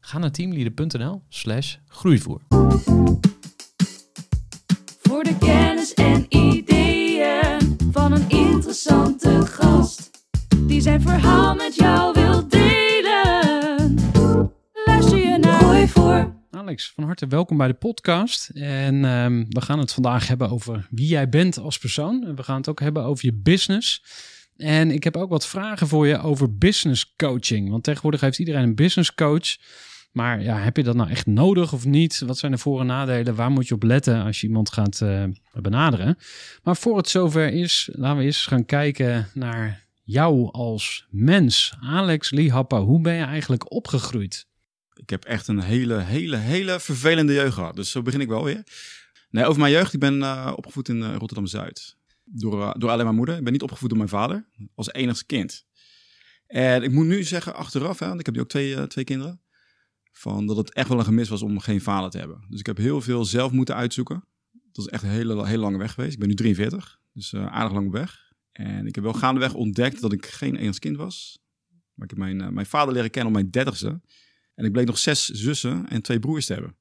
Ga naar teamleader.nl slash groeivoer. Voor de kennis en ideeën van een interessante gast. Die zijn verhaal met jou wil delen. Luister je naar Gooi voor. Alex, van harte welkom bij de podcast. En ehm, we gaan het vandaag hebben over wie jij bent als persoon. En we gaan het ook hebben over je business. En ik heb ook wat vragen voor je over business coaching. Want tegenwoordig heeft iedereen een business coach. Maar ja, heb je dat nou echt nodig of niet? Wat zijn de voor- en nadelen? Waar moet je op letten als je iemand gaat eh, benaderen? Maar voor het zover is, laten we eens gaan kijken naar jou als mens. Alex Liehappa, hoe ben je eigenlijk opgegroeid? Ik heb echt een hele, hele, hele vervelende jeugd gehad. Dus zo begin ik wel weer. Nee, over mijn jeugd. Ik ben uh, opgevoed in uh, Rotterdam-Zuid. Door, door alleen mijn moeder. Ik ben niet opgevoed door mijn vader. Als enigste kind. En ik moet nu zeggen, achteraf, hè, want ik heb nu ook twee, twee kinderen. Van dat het echt wel een gemis was om geen vader te hebben. Dus ik heb heel veel zelf moeten uitzoeken. Dat is echt een hele, hele lange weg geweest. Ik ben nu 43, dus aardig lang op weg. En ik heb wel gaandeweg ontdekt dat ik geen enigszins kind was. Maar ik heb mijn, mijn vader leren kennen op mijn dertigste. En ik bleek nog zes zussen en twee broers te hebben.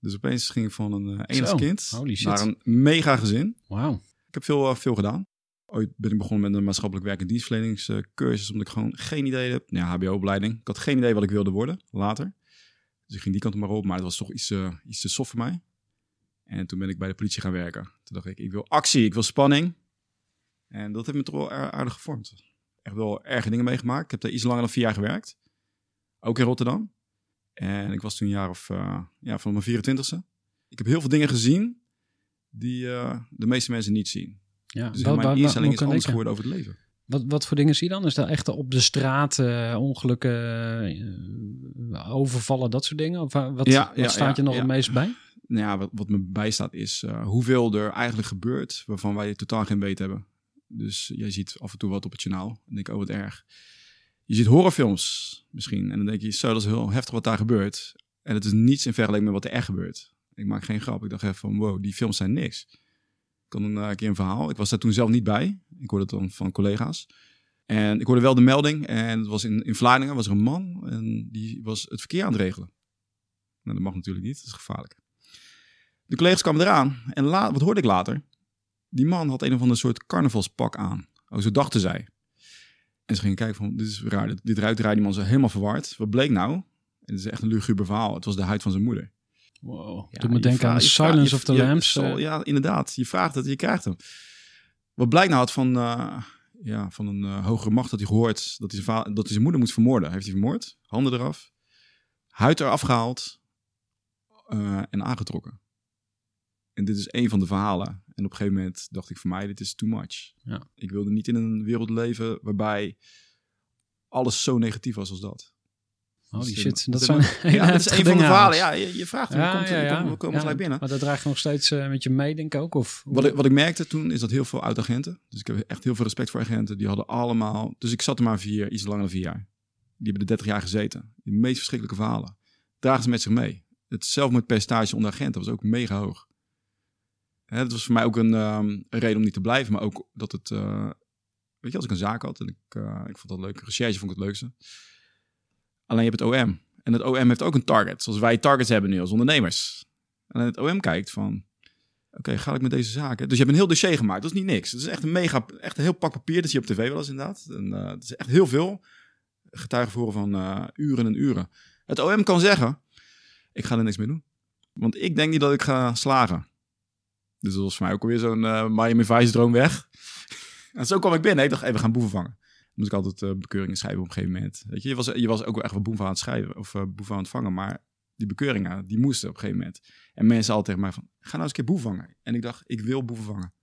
Dus opeens ging ik van een uh, kind naar een mega gezin. Wauw. Ik heb veel, veel gedaan. Ooit ben ik begonnen met een maatschappelijk werk en dienstverleningscursus, omdat ik gewoon geen idee heb. Ja, HBO-opleiding. Ik had geen idee wat ik wilde worden later. Dus ik ging die kant maar op, maar het was toch iets, uh, iets te soft voor mij. En toen ben ik bij de politie gaan werken. Toen dacht ik, ik wil actie, ik wil spanning. En dat heeft me toch wel aardig gevormd. Echt wel erge dingen meegemaakt. Ik heb daar iets langer dan vier jaar gewerkt. Ook in Rotterdam. En ik was toen een jaar of, uh, ja, van mijn 24ste. Ik heb heel veel dingen gezien die uh, de meeste mensen niet zien. Ja, dus mijn instelling is anders geworden over het leven. Wat, wat voor dingen zie je dan? Is dat echt op de straat uh, ongelukken, overvallen, dat soort dingen? Of wat, ja, wat staat je nog het meest bij? Nou ja, wat, wat me bijstaat is hoeveel er eigenlijk gebeurt waarvan wij totaal geen weet hebben. Dus jij ziet af en toe wat op het journaal en denk, oh wat erg je ziet horrorfilms misschien. En dan denk je, zo, dat is heel heftig wat daar gebeurt. En het is niets in vergelijking met wat er echt gebeurt. Ik maak geen grap. Ik dacht even van, wow, die films zijn niks. Ik had een uh, keer een verhaal. Ik was daar toen zelf niet bij. Ik hoorde het dan van collega's. En ik hoorde wel de melding. En het was in, in Vlaardingen was er een man. En die was het verkeer aan het regelen. Nou, dat mag natuurlijk niet. Dat is gevaarlijk. De collega's kwamen eraan. En wat hoorde ik later? Die man had een of ander soort carnavalspak aan. Oh, zo dachten zij. En ze gingen kijken van, dit is raar, dit, dit. Die man zo helemaal verward. Wat bleek nou? En het is echt een luguber verhaal. Het was de huid van zijn moeder. Wow. Ja, Doe me denken aan Silence of the Lambs. Eh. ja, inderdaad. Je vraagt het, je krijgt hem. Wat blijkt nou had van, uh, ja, van een uh, hogere macht dat hij gehoord dat hij, zijn dat hij zijn moeder moet vermoorden. Heeft hij vermoord, handen eraf, huid eraf gehaald uh, en aangetrokken. En dit is een van de verhalen. En op een gegeven moment dacht ik voor mij, dit is too much. Ja. Ik wilde niet in een wereld leven waarbij alles zo negatief was als dat. Oh, die shit. Dat, zijn ja, dat is een van de verhalen. Ja, je, je vraagt hem, ja, komt, ja, ja. we komen gelijk binnen. Maar dat draagt nog steeds uh, met je mee, denk ik ook? Of, wat, ik, wat ik merkte toen, is dat heel veel oud-agenten, dus ik heb echt heel veel respect voor agenten, die hadden allemaal, dus ik zat er maar vier, iets langer dan vier jaar. Die hebben er 30 jaar gezeten. De meest verschrikkelijke verhalen. Dragen ze met zich mee. Het zelfmoordpercentage onder agenten was ook mega hoog. Hè, dat was voor mij ook een, um, een, reden om niet te blijven, maar ook dat het, uh, weet je, als ik een zaak had en ik, uh, ik vond dat leuk, recherche vond ik het leukste. Alleen je hebt het OM. En het OM heeft ook een target, zoals wij targets hebben nu als ondernemers. En het OM kijkt van, oké, ga ik met deze zaken? Dus je hebt een heel dossier gemaakt, dat is niet niks. Het is echt een mega, echt een heel pak papier, dat zie je op tv wel eens inderdaad. En, uh, het is echt heel veel. Getuigen voeren van uren en uren. Het OM kan zeggen, ik ga er niks mee doen. Want ik denk niet dat ik ga slagen. Dus dat was voor mij ook alweer zo'n eh, Miami Vice droom weg. en zo kwam ik binnen. Ik dacht, hey, we gaan boeven vangen. Moest ik altijd eh, bekeuringen schrijven op een gegeven moment. Weet je, je was, je was ook wel echt wel boeven aan het schrijven. Of eh, boeven aan het vangen. Maar die bekeuringen, die moesten op een gegeven moment. En mensen altijd tegen mij van, ga nou eens een keer boeven vangen. En ik dacht, ik wil boeven vangen.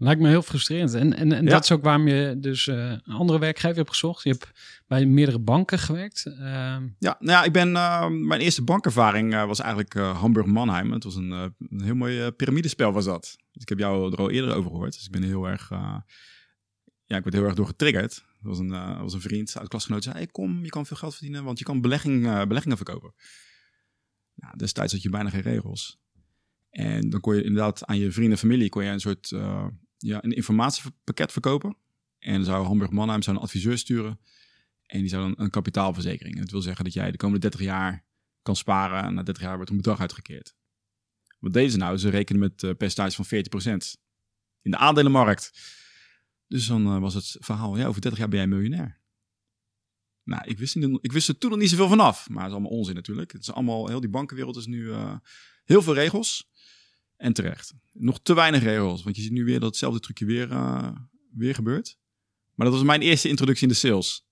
Lijkt me heel frustrerend. En, en, en Ja. dat is ook waarom je dus eh, een andere werkgever hebt gezocht. Je hebt bij meerdere banken gewerkt. Ehm, Ja, nou ja, ik ben, eh, mijn eerste bankervaring was eigenlijk eh, Hamburg Mannheim. Het was een, een heel mooi piramidespel was dat. Dus ik heb jou er al eerder over gehoord. Dus ik ben heel erg, ja, ik werd heel erg door getriggerd. Er was een, eh, was een vriend uit klasgenoot zei, hey, kom, je kan veel geld verdienen, want je kan belegging, eh, beleggingen verkopen. Nou, destijds had je bijna geen regels. En dan kon je inderdaad aan je vrienden en familie kon je een soort eh, ja, een informatiepakket verkopen. En dan zou Hamburg Mannheim zou een adviseur sturen. En die zou dan een kapitaalverzekering. En dat wil zeggen dat jij de komende 30 jaar kan sparen. En na 30 jaar wordt een bedrag uitgekeerd. Wat deden ze nou? Ze rekenen met uh, percentage van 40% in de aandelenmarkt. Dus dan uh, was het verhaal, ja, over 30 jaar ben jij miljonair. Nou, ik wist, niet, ik wist er toen nog niet zoveel vanaf. Maar het is allemaal onzin natuurlijk. Het is allemaal, heel die bankenwereld is nu uh, heel veel regels. En terecht. Nog te weinig regels. Want je ziet nu weer dat hetzelfde trucje weer, uh, weer gebeurt. Maar dat was mijn eerste introductie in de sales.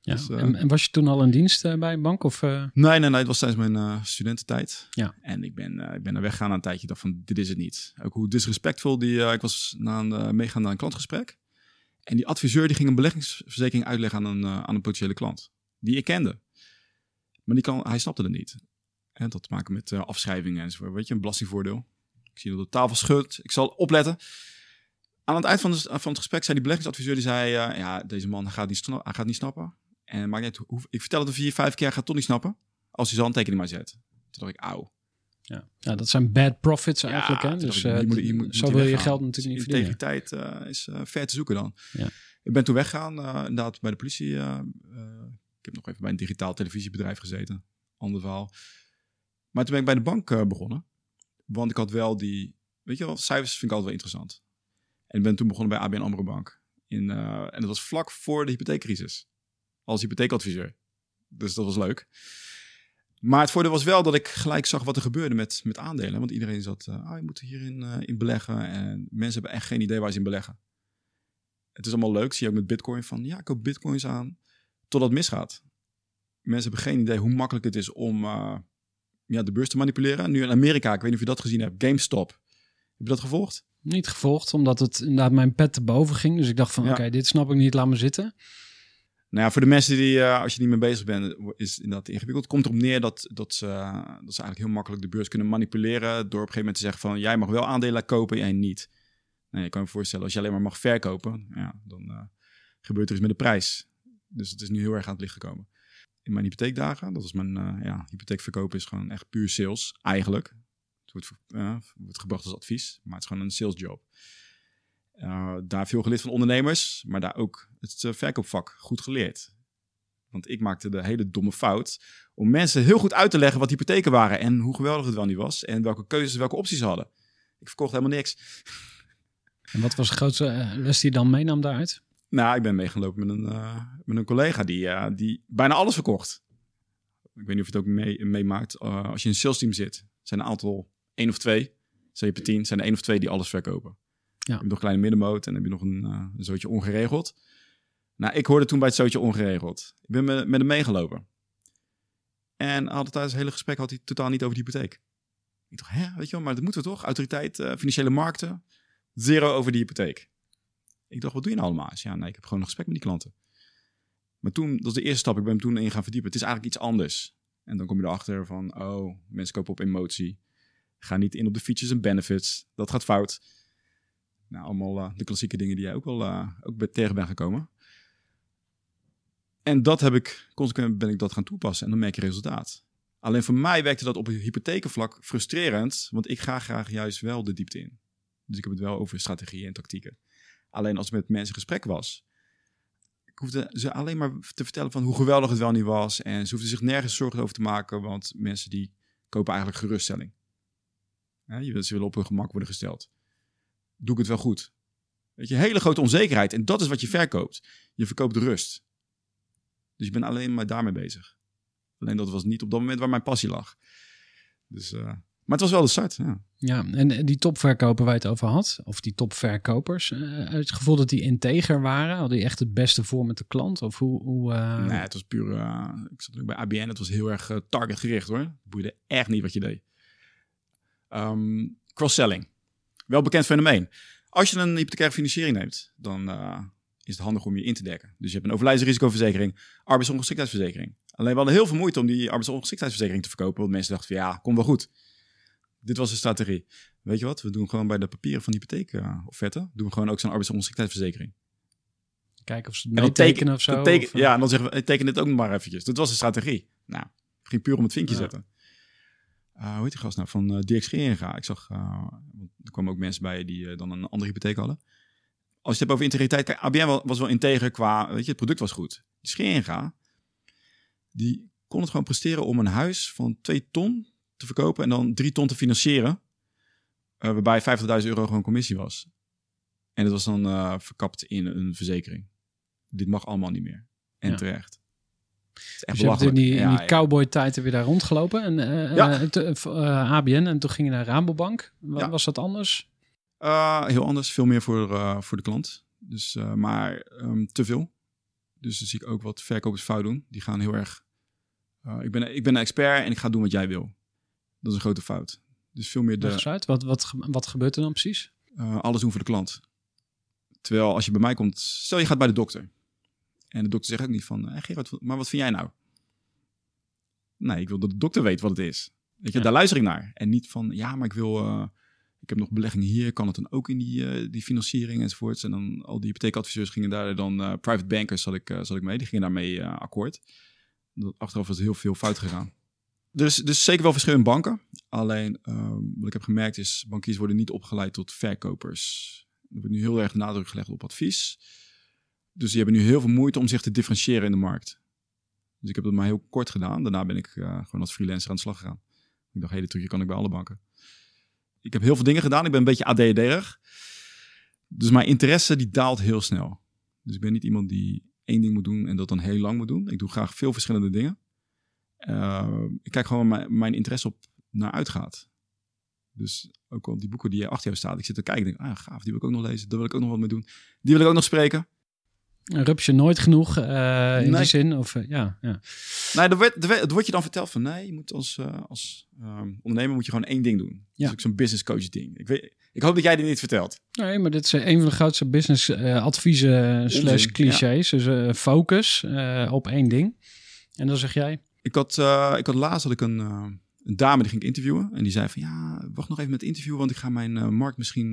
Ja. Dus, uh, en, en, was je toen al in dienst bij een bank? Of, Nee, nee, nee. Het was tijdens mijn studententijd. Ja. En ik ben, ik ben er weggegaan na een tijdje. Dacht van, dit is het niet. Ook hoe disrespectvol die... ik was na een, meegaan naar een klantgesprek. En die adviseur die ging een beleggingsverzekering uitleggen aan een, aan een potentiële klant. Die ik kende. Maar die kan, hij snapte het niet. En dat te maken met afschrijvingen enzovoort. Weet je, een belastingvoordeel. Ik zie dat de tafel schudt. Ik zal opletten. Aan het eind van, van het gesprek zei die beleggingsadviseur, die zei, uh, ja, deze man gaat niet, gaat niet snappen. En maakt niet, hoe, ik vertel het er vier, vijf keer, gaat toch niet snappen. Als hij zijn handtekening maar zet. Toen dacht ik, auw. Ja. ja, dat zijn bad profits eigenlijk. Ja, hè? Dus ik, hier moet, moet, zo wil je geld natuurlijk niet verdienen. Integriteit uh, is uh, ver te zoeken dan. Ja. Ik ben toen weggegaan, uh, inderdaad bij de politie. uh, ik heb nog even bij een digitaal televisiebedrijf gezeten. Ander verhaal. Maar toen ben ik bij de bank uh, begonnen. Want ik had wel die, weet je wel, cijfers vind ik altijd wel interessant. En ik ben toen begonnen bij ABN AMRO Bank. In, uh, en dat was vlak voor de hypotheekcrisis. Als hypotheekadviseur. Dus dat was leuk. Maar het voordeel was wel dat ik gelijk zag wat er gebeurde met, met aandelen. Want iedereen zat, uh, ah, je moet hierin uh, in beleggen. En mensen hebben echt geen idee waar ze in beleggen. Het is allemaal leuk, zie je ook met bitcoin. Van ja, ik koop bitcoins aan. Totdat het misgaat. Mensen hebben geen idee hoe makkelijk het is om uh, ja, de beurs te manipuleren. Nu in Amerika, ik weet niet of je dat gezien hebt, GameStop. Heb je dat gevolgd? Niet gevolgd, omdat het inderdaad mijn pet te boven ging. Dus ik dacht van, ja. oké, okay, dit snap ik niet, laat me zitten. Nou ja, voor de mensen die, uh, als je niet mee bezig bent, is inderdaad ingewikkeld. Komt erop neer dat, dat, ze, dat ze eigenlijk heel makkelijk de beurs kunnen manipuleren. Door op een gegeven moment te zeggen van, jij mag wel aandelen kopen, jij niet. Nee, je kan je voorstellen, als je alleen maar mag verkopen, ja, dan uh, gebeurt er iets met de prijs. Dus het is nu heel erg aan het licht gekomen. In mijn hypotheekdagen, dat is mijn, ja, hypotheekverkopen is gewoon echt puur sales, eigenlijk. Het wordt, wordt, gebracht als advies, maar het is gewoon een salesjob. Daar veel geleerd van ondernemers, maar daar ook het uh, verkoopvak goed geleerd. Want ik maakte de hele domme fout om mensen heel goed uit te leggen wat hypotheken waren en hoe geweldig het wel niet was en welke keuzes, welke opties ze hadden. Ik verkocht helemaal niks. En wat was de grootste uh, les die je dan meenam daaruit? Nou, ik ben meegelopen met een, met een collega die, die bijna alles verkocht. Ik weet niet of je het ook mee, meemaakt. als je in een sales team zit, zijn een aantal één of twee. Hebt tien, zijn er één of twee die alles verkopen. Ja. Je hebt nog een kleine middenmoot en dan heb je nog een, een zootje ongeregeld. Nou, ik hoorde toen bij het zootje ongeregeld. Ik ben met, hem meegelopen. En had tijdens het hele gesprek had hij totaal niet over de hypotheek. Ik dacht, hè, weet je wel, maar dat moeten we toch? Autoriteit, uh, financiële markten, zero over die hypotheek. Ik dacht, wat doe je nou allemaal? Ja, nee, ik heb gewoon een gesprek met die klanten. Maar toen, dat was de eerste stap, ik ben hem toen in gaan verdiepen. Het is eigenlijk iets anders. En dan kom je erachter van, oh, mensen kopen op emotie. Ga niet in op de features en benefits. Dat gaat fout. Nou, allemaal uh, de klassieke dingen die jij ook wel uh, ook tegen bent gekomen. En dat heb ik, consequent ben ik dat gaan toepassen. En dan merk je resultaat. Alleen voor mij werkte dat op een hypothekenvlak frustrerend. Want ik ga graag juist wel de diepte in. Dus ik heb het wel over strategieën en tactieken. Alleen als ik met mensen in gesprek was. Ik hoefde ze alleen maar te vertellen van hoe geweldig het wel niet was. En ze hoefden zich nergens zorgen over te maken. Want mensen die kopen eigenlijk geruststelling. Ja, ze willen op hun gemak worden gesteld. Doe ik het wel goed? Weet je, hele grote onzekerheid. En dat is wat je verkoopt. Je verkoopt rust. Dus je bent alleen maar daarmee bezig. Alleen dat was niet op dat moment waar mijn passie lag. Dus, eh, maar het was wel de start, ja. Ja, en die topverkoper waar je het over had, of die topverkopers, uh, het gevoel dat die integer waren, hadden die echt het beste voor met de klant? Of hoe, hoe uh... Nee, het was puur, ik zat ook bij ABN, het was heel erg targetgericht hoor. Het boeide echt niet wat je deed. Um, cross-selling, wel bekend fenomeen. Als je een hypothecaire financiering neemt, dan is het handig om je in te dekken. Dus je hebt een overlijdensrisicoverzekering, arbeidsongeschiktheidsverzekering. Alleen we hadden heel veel moeite om die arbeidsongeschiktheidsverzekering te verkopen, want mensen dachten van ja, komt wel goed dit was de strategie. Weet je wat? We doen gewoon bij de papieren van de hypotheek-offerte, uh, doen we gewoon ook zo'n arbeidsongeschiktheidsverzekering. Kijken of ze het meetekenen of zo. Teken, of, ja, en dan zeggen we, teken dit ook maar eventjes. Dat was de strategie. Nou, ging puur om het vinkje ja. zetten. Uh, hoe heet die gast nou? Van uh, Dirk Scheringa. Ik zag, uh, er kwamen ook mensen bij die dan een andere hypotheek hadden. Als je het hebt over integriteit, kijk, ABN was wel integer qua, weet je, het product was goed. Die Scheringa, die kon het gewoon presteren om een huis van 2 ton te verkopen en dan drie ton te financieren. Uh, waarbij 50.000 euro gewoon commissie was. En dat was dan uh, verkapt in een verzekering. Dit mag allemaal niet meer. En ja. terecht. Dus je in die, in die cowboy-tijd weer daar rondgelopen. En, uh, ja. ABN en toen ging je naar Rabobank. Wat, Was dat anders? Heel anders. Veel meer voor, voor de klant. Dus, maar um, te veel. Dus dan zie ik ook wat verkopers fout doen. Die gaan heel erg... ik, ben, ik ben een expert en ik ga doen wat jij wil. Dat is een grote fout. Dus veel meer de. Uit. Wat, wat, wat gebeurt er dan precies? Alles doen voor de klant. Terwijl als je bij mij komt, stel je gaat bij de dokter. En de dokter zegt ook niet van, hey Gerard, maar wat vind jij nou? Nee, ik wil dat de dokter weet wat het is. Weet je, ja. daar luister ik naar. En niet van, ja, maar ik wil, ik heb nog beleggingen hier, kan het dan ook in die, uh, die financiering enzovoorts. En dan al die hypotheekadviseurs gingen daar dan, private bankers zat ik, zat ik mee, die gingen daarmee akkoord. Achteraf was heel veel fout gegaan. Is dus zeker wel verschil in banken. Alleen um, wat ik heb gemerkt is, bankiers worden niet opgeleid tot verkopers. Er wordt nu heel erg nadruk gelegd op advies. Dus die hebben nu heel veel moeite om zich te differentiëren in de markt. Dus ik heb dat maar heel kort gedaan. Daarna ben ik gewoon als freelancer aan de slag gegaan. Ik dacht, hele trucje kan ik bij alle banken. Ik heb heel veel dingen gedaan. Ik ben een beetje ADHD'erig. Dus mijn interesse die daalt heel snel. Dus ik ben niet iemand die één ding moet doen en dat dan heel lang moet doen. Ik doe graag veel verschillende dingen. Uh, ik kijk gewoon mijn, mijn interesse op naar uitgaat. Dus ook al die boeken die achter jou staan, ik zit te kijken en denk, ah gaaf, die wil ik ook nog lezen, daar wil ik ook nog wat mee doen. Die wil ik ook nog spreken. Rups je nooit genoeg uh, in nee. die zin? Of, uh, ja, ja. Nee, er wordt, er wordt je dan verteld van nee, je moet als, uh, als um, ondernemer moet je gewoon één ding doen. Ja. Dat is ook zo'n business coach ding. Ik, weet, ik hoop dat jij dit niet vertelt. Nee, maar dit is een van de grootste business adviezen slash clichés. Ja. Dus focus op één ding. En dan zeg jij? Ik had, ik had laatst had ik een, een dame die ging interviewen. En die zei van ja, wacht nog even met het interview, want ik ga mijn markt misschien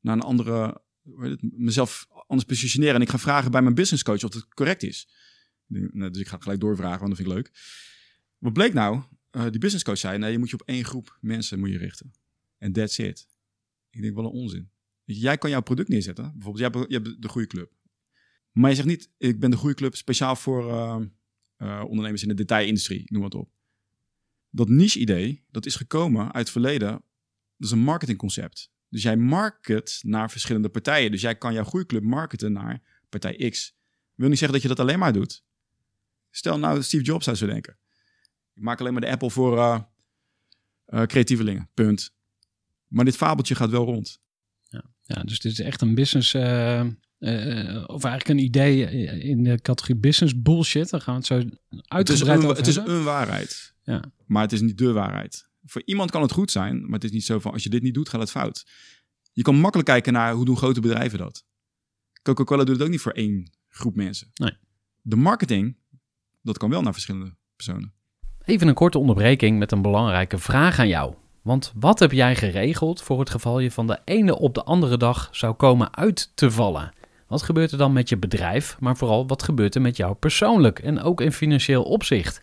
naar een andere, het, mezelf anders positioneren. En ik ga vragen bij mijn business coach of het correct is. Dus ik ga gelijk doorvragen, want dat vind ik leuk. Wat bleek nou? die business coach zei, nee, je moet je op één groep mensen moet je richten. En that's it. Ik denk, wel een onzin. Jij kan jouw product neerzetten. Bijvoorbeeld, jij je hebt de goede club. Maar je zegt niet, ik ben de goede club speciaal voor uh, ondernemers in de detailindustrie, noem wat op. Dat niche-idee, dat is gekomen uit het verleden. Dat is een marketingconcept. Dus jij market naar verschillende partijen. Dus jij kan jouw groeiclub marketen naar partij X. Wil niet zeggen dat je dat alleen maar doet. Stel nou Steve Jobs zou zo denken. Ik maak alleen maar de Apple voor uh, uh, creatievelingen. Punt. Maar dit fabeltje gaat wel rond. Ja, ja dus dit is echt een business uh, of eigenlijk een idee in de categorie business bullshit. Dan gaan we het zo uitgebreid het is een, Het is een waarheid. Ja. Maar het is niet de waarheid. Voor iemand kan het goed zijn, maar het is niet zo van als je dit niet doet, gaat het fout. Je kan makkelijk kijken naar hoe doen grote bedrijven dat. Coca-Cola doet het ook niet voor één groep mensen. Nee. De marketing, dat kan wel naar verschillende personen. Even een korte onderbreking met een belangrijke vraag aan jou. Want wat heb jij geregeld voor het geval je van de ene op de andere dag zou komen uit te vallen? Wat gebeurt er dan met je bedrijf, maar vooral wat gebeurt er met jou persoonlijk en ook in financieel opzicht?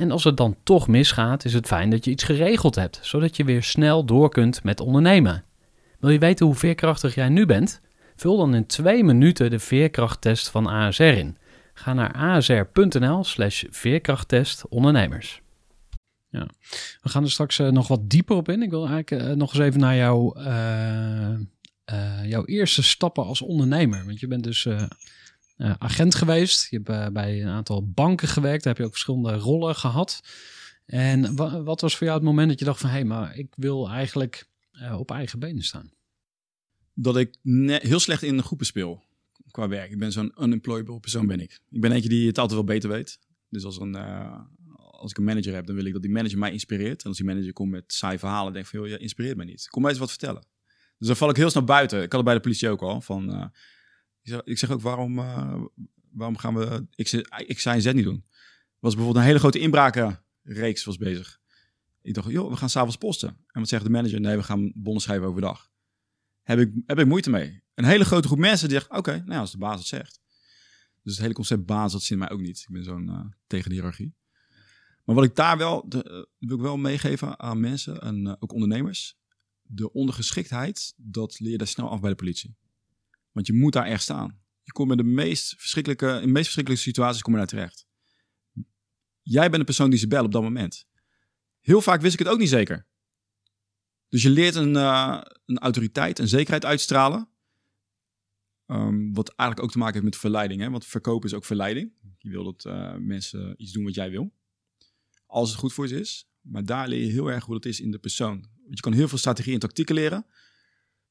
En als het dan toch misgaat, is het fijn dat je iets geregeld hebt, zodat je weer snel door kunt met ondernemen. Wil je weten hoe veerkrachtig jij nu bent? Vul dan in twee minuten de veerkrachttest van ASR in. Ga naar asr.nl slash veerkrachttest ondernemers. Ja. We gaan er straks eh, nog wat dieper op in. Ik wil eigenlijk eh, nog eens even naar jouw, eh, jouw eerste stappen als ondernemer. Want je bent dus eh, agent geweest. Je hebt eh, bij een aantal banken gewerkt. Daar heb je ook verschillende rollen gehad. En wa- wat was voor jou het moment dat je dacht van... hé, hey, maar ik wil eigenlijk eh, op eigen benen staan? dat ik heel slecht in de groepen speel qua werk. Ik ben zo'n unemployable persoon ben ik. Ik ben eentje die het altijd wel beter weet. Dus als, een, als ik een manager heb, dan wil ik dat die manager mij inspireert. En als die manager komt met saai verhalen, denk ik van, joh, je inspireert mij niet. Kom mij eens wat vertellen. Dus dan val ik heel snel buiten. Ik had bij de politie ook al. Van, ik zeg ook, waarom, eh, waarom gaan we X, X, Y en Z niet doen? was bijvoorbeeld een hele grote inbrakenreeks was bezig. Ik dacht, joh, we gaan s'avonds posten. En wat zegt de manager? Nee, we gaan bonnen schrijven overdag heb ik, heb ik moeite mee. Een hele grote groep mensen die zegt, oké, nou ja, als de baas het zegt. Dus het hele concept baas, dat zit mij ook niet. Ik ben zo'n eh, tegen de hiërarchie. Maar wat ik daar wel, eh, wil ik wel meegeven aan mensen en ook ondernemers. De ondergeschiktheid, dat leer je daar snel af bij de politie. Want je moet daar echt staan. Je komt met de meest verschrikkelijke, in de meest verschrikkelijke situaties kom je daar terecht. Jij bent de persoon die ze bellen op dat moment. Heel vaak wist ik het ook niet zeker. Dus je leert een, eh, een autoriteit, een zekerheid uitstralen. Ehm, wat eigenlijk ook te maken heeft met verleiding. Hè? Want verkopen is ook verleiding. Je wil dat eh, mensen iets doen wat jij wil. Als het goed voor ze is. Maar daar leer je heel erg hoe dat is in de persoon. Want je kan heel veel strategieën en tactieken leren.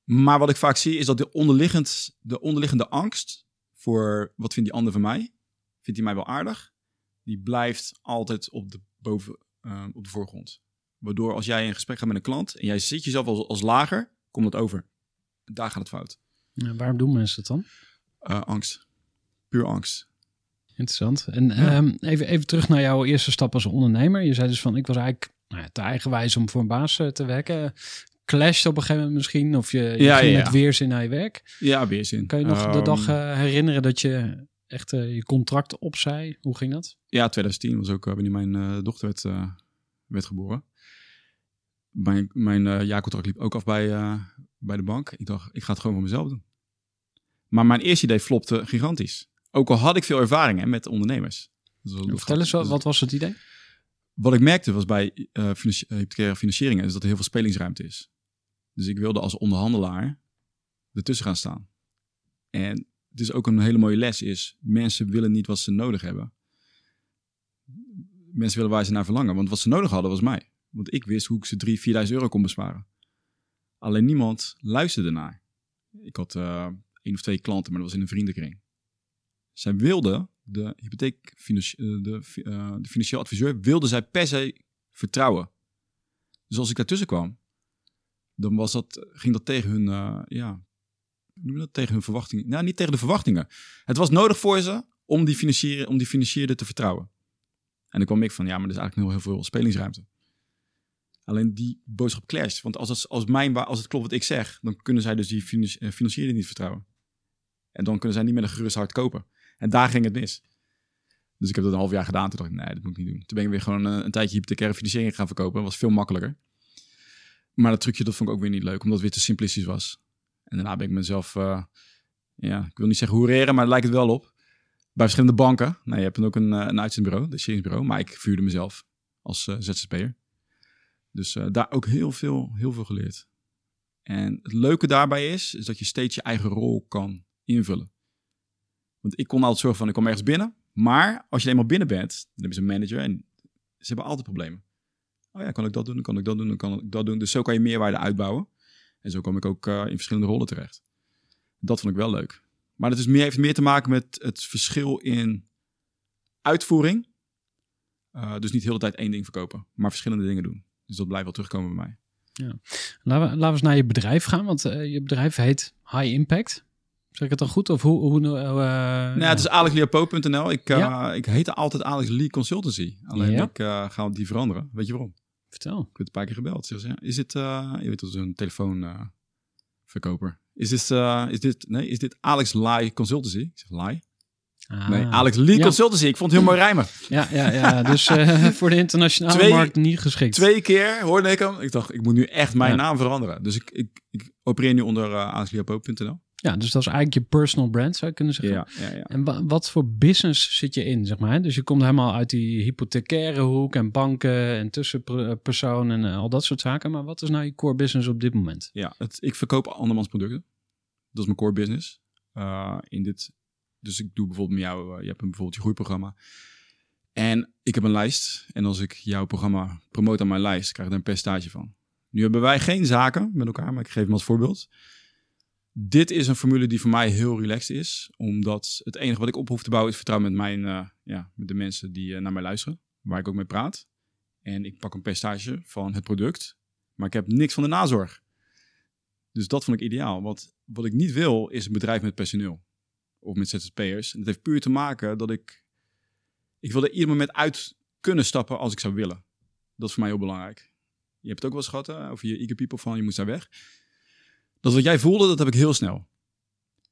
Maar wat ik vaak zie is dat de, onderliggend, de onderliggende angst voor wat vindt die ander van mij? Vindt hij mij wel aardig? Die blijft altijd op de, boven, eh, op de voorgrond. Waardoor als jij in gesprek gaat met een klant en jij ziet jezelf als, als lager, komt dat over. Daar gaat het fout. Ja, waarom doen mensen dat dan? Uh, angst. Puur angst. Interessant. En Ja. ehm, even, even terug naar jouw eerste stap als ondernemer. Je zei dus van, ik was eigenlijk nou ja, te eigenwijs om voor een baas eh, te werken. Clashed op een gegeven moment misschien? Of je, je Ja, ging ja, met weerzin naar je werk. Ja, weerzin. Kan je nog de Ehm, dag eh, herinneren dat je echt eh, je contract opzij? Hoe ging dat? Ja, 2010 was ook eh, wanneer mijn dochter werd, werd geboren. Mijn, mijn eh, jaarcontract liep ook af bij, bij de bank. Ik dacht, ik ga het gewoon voor mezelf doen. Maar mijn eerste idee flopte gigantisch. Ook al had ik veel ervaring hè, met ondernemers. Vertel eens, wat, Dus wat was het idee? Wat ik merkte was bij hypothecaire financieringen is dat er heel veel spelingsruimte is. Dus ik wilde als onderhandelaar ertussen gaan staan. En het is ook een hele mooie les is, mensen willen niet wat ze nodig hebben. Mensen willen waar ze naar verlangen. Want wat ze nodig hadden was mij. Want ik wist hoe ik ze 3.000, 4.000 euro kon besparen. Alleen niemand luisterde naar. Ik had eh één of twee klanten, maar dat was in een vriendenkring. Zij wilden, de hypotheek, de, fi- eh, de financieel adviseur, wilde zij per se vertrouwen. Dus als ik daartussen kwam, dan was dat, ging dat tegen hun, eh, ja, noem dat? Tegen hun verwachtingen. Nou, niet tegen de verwachtingen. Het was nodig voor ze om die, financier, om die financierde te vertrouwen. En dan kwam ik van, ja, maar er is eigenlijk nog heel veel spelingsruimte. Alleen die boodschap clasht. Want als het, als, mijn, als het klopt wat ik zeg, dan kunnen zij dus die financi- eh, niet vertrouwen. En dan kunnen zij niet met een gerust hart kopen. En daar ging het mis. Dus ik heb dat een half jaar gedaan. Toen dacht ik, nee, dat moet ik niet doen. Toen ben ik weer gewoon een, een tijdje hypothecaire financiering gaan verkopen. Dat was veel makkelijker. Maar dat trucje, dat vond ik ook weer niet leuk, omdat het weer te simplistisch was. En daarna ben ik mezelf, eh, ja, ik wil niet zeggen hoereren, maar daar lijkt het wel op. Bij verschillende banken. Nou, je hebt ook een, eh, een uitzendbureau, de sheringsbureau. Maar ik vuurde mezelf als eh ZZP'er. Dus daar ook heel veel, heel veel geleerd. En het leuke daarbij is, is dat je steeds je eigen rol kan invullen. Want ik kon altijd zorgen van, ik kom ergens binnen. Maar als je eenmaal binnen bent, dan ze een manager en ze hebben altijd problemen. Oh ja, kan ik dat doen, kan ik dat doen, dan kan ik dat doen. Dus zo kan je meerwaarde uitbouwen. En zo kom ik ook eh, in verschillende rollen terecht. Dat vond ik wel leuk. Maar het is meer, heeft meer te maken met het verschil in uitvoering. Eh, dus niet de hele tijd één ding verkopen, maar verschillende dingen doen. Dus dat blijft wel terugkomen bij mij. Laten we, laten we eens naar je bedrijf gaan, want eh, je bedrijf heet High Impact. Zeg ik het dan goed? Of hoe... hoe nou, ja, het is alexliapo.nl. Ik, Ja. ik heette altijd Alex Lee Consultancy. Alleen Ja. ik ga die veranderen. Weet je waarom? Vertel. Ik werd een paar keer gebeld. Ze is dit, eh, je weet dat zo'n telefoonverkoper. is dit, eh, is dit, nee, is dit Alex Lai Consultancy? Ik zeg Lai. Ah. Nee, Alex Lee Ja. Consultancy. Ik vond het heel mooi rijmen. Ja, ja, ja. dus eh, voor de internationale Twee- markt niet geschikt. Twee keer hoorde ik hem. Ik dacht, ik moet nu echt mijn Ja. naam veranderen. Dus ik, ik, ik opereer nu onder uh. Ja, dus dat is eigenlijk je personal brand, zou je kunnen zeggen. Ja, ja, ja. En wa- wat voor business zit je in, zeg maar? Dus je komt helemaal uit die hypothecaire hoek en banken en tussenpersoon en eh, al dat soort zaken. Maar wat is nou je core business op dit moment? ja het, ik verkoop andermans producten. Dat is mijn core business. Uh, in dit, dus ik doe bijvoorbeeld met jou, uh, je hebt een, bijvoorbeeld je groeiprogramma. En ik heb een lijst. En als ik jouw programma promote aan mijn lijst, krijg ik daar een percentage van. Nu hebben wij geen zaken met elkaar, maar ik geef hem als voorbeeld. Dit is een formule die voor mij heel relaxed is. Omdat het enige wat ik op hoef te bouwen is vertrouwen met, mijn, uh, ja, met de mensen die uh, naar mij luisteren. Waar ik ook mee praat. En ik pak een percentage van het product. Maar ik heb niks van de nazorg. Dus dat vond ik ideaal. Want wat ik niet wil is een bedrijf met personeel. Of met ZZP'ers. En dat heeft puur te maken dat ik... Ik wil er ieder moment uit kunnen stappen als ik zou willen. Dat is voor mij heel belangrijk. Je hebt het ook wel eens gehad hè, over je eager people van je moet daar weg. Dat wat jij voelde, dat heb ik heel snel.